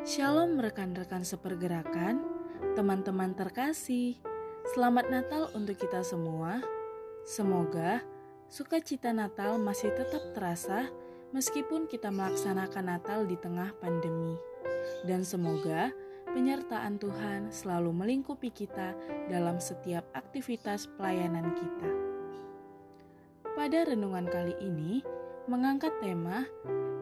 Shalom rekan-rekan sepergerakan, teman-teman terkasih. Selamat Natal untuk kita semua. Semoga sukacita Natal masih tetap terasa meskipun kita melaksanakan Natal di tengah pandemi. Dan semoga penyertaan Tuhan selalu melingkupi kita dalam setiap aktivitas pelayanan kita. Pada renungan kali ini, mengangkat tema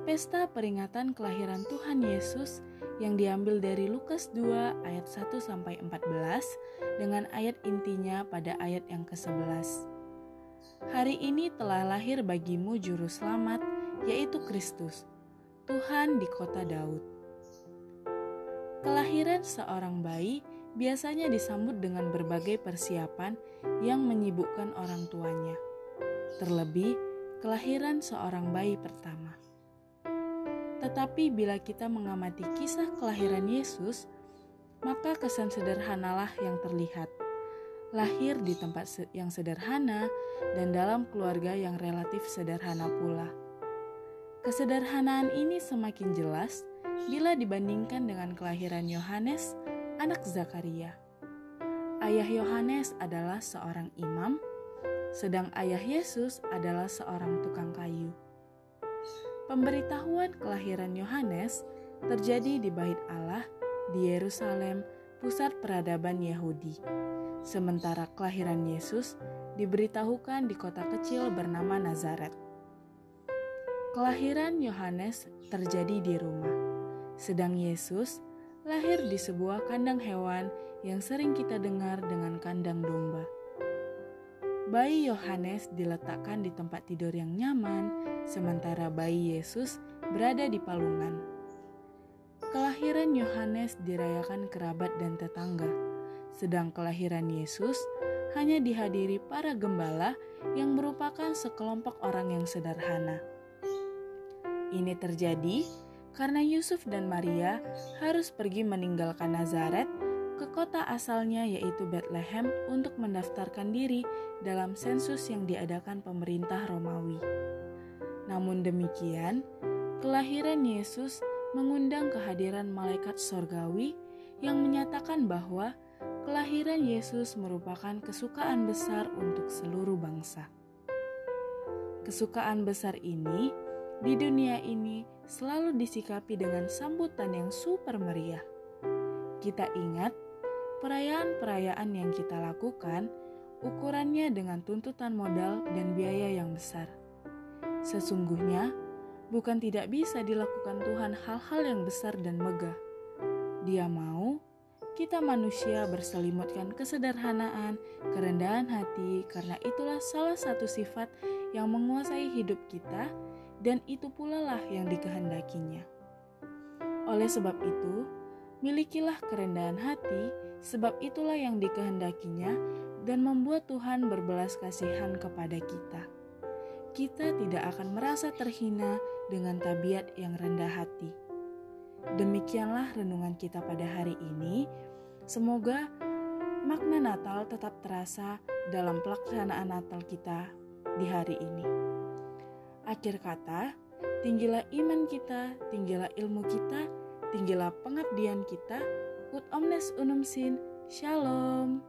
Pesta Peringatan Kelahiran Tuhan Yesus yang diambil dari Lukas 2 ayat 1 sampai 14 dengan ayat intinya pada ayat yang ke-11. Hari ini telah lahir bagimu juru selamat yaitu Kristus, Tuhan di kota Daud. Kelahiran seorang bayi biasanya disambut dengan berbagai persiapan yang menyibukkan orang tuanya. Terlebih kelahiran seorang bayi pertama. Tetapi bila kita mengamati kisah kelahiran Yesus, maka kesan sederhanalah yang terlihat. Lahir di tempat yang sederhana dan dalam keluarga yang relatif sederhana pula. Kesederhanaan ini semakin jelas bila dibandingkan dengan kelahiran Yohanes, anak Zakaria. Ayah Yohanes adalah seorang imam, sedang ayah Yesus adalah seorang tukang kayu. Pemberitahuan kelahiran Yohanes terjadi di Bait Allah di Yerusalem, pusat peradaban Yahudi. Sementara kelahiran Yesus diberitahukan di kota kecil bernama Nazaret. Kelahiran Yohanes terjadi di rumah, sedang Yesus lahir di sebuah kandang hewan yang sering kita dengar dengan kandang domba. Bayi Yohanes diletakkan di tempat tidur yang nyaman, sementara bayi Yesus berada di palungan. Kelahiran Yohanes dirayakan kerabat dan tetangga, sedang kelahiran Yesus hanya dihadiri para gembala yang merupakan sekelompok orang yang sederhana. Ini terjadi karena Yusuf dan Maria harus pergi meninggalkan Nazaret ke kota asalnya yaitu Bethlehem untuk mendaftarkan diri dalam sensus yang diadakan pemerintah Romawi. Namun demikian, kelahiran Yesus mengundang kehadiran malaikat sorgawi yang menyatakan bahwa kelahiran Yesus merupakan kesukaan besar untuk seluruh bangsa. Kesukaan besar ini di dunia ini selalu disikapi dengan sambutan yang super meriah. Kita ingat perayaan-perayaan yang kita lakukan, ukurannya dengan tuntutan modal dan biaya yang besar. Sesungguhnya, bukan tidak bisa dilakukan Tuhan hal-hal yang besar dan megah. Dia mau kita manusia berselimutkan kesederhanaan, kerendahan hati, karena itulah salah satu sifat yang menguasai hidup kita, dan itu pula lah yang dikehendakinya. Oleh sebab itu, milikilah kerendahan hati, sebab itulah yang dikehendakinya dan membuat Tuhan berbelas kasihan kepada kita. Kita tidak akan merasa terhina dengan tabiat yang rendah hati. Demikianlah renungan kita pada hari ini. Semoga makna Natal tetap terasa dalam pelaksanaan Natal kita di hari ini. Akhir kata, tinggilah iman kita, tinggilah ilmu kita, tinggilah pengabdian kita, ut omnes unum sin, shalom.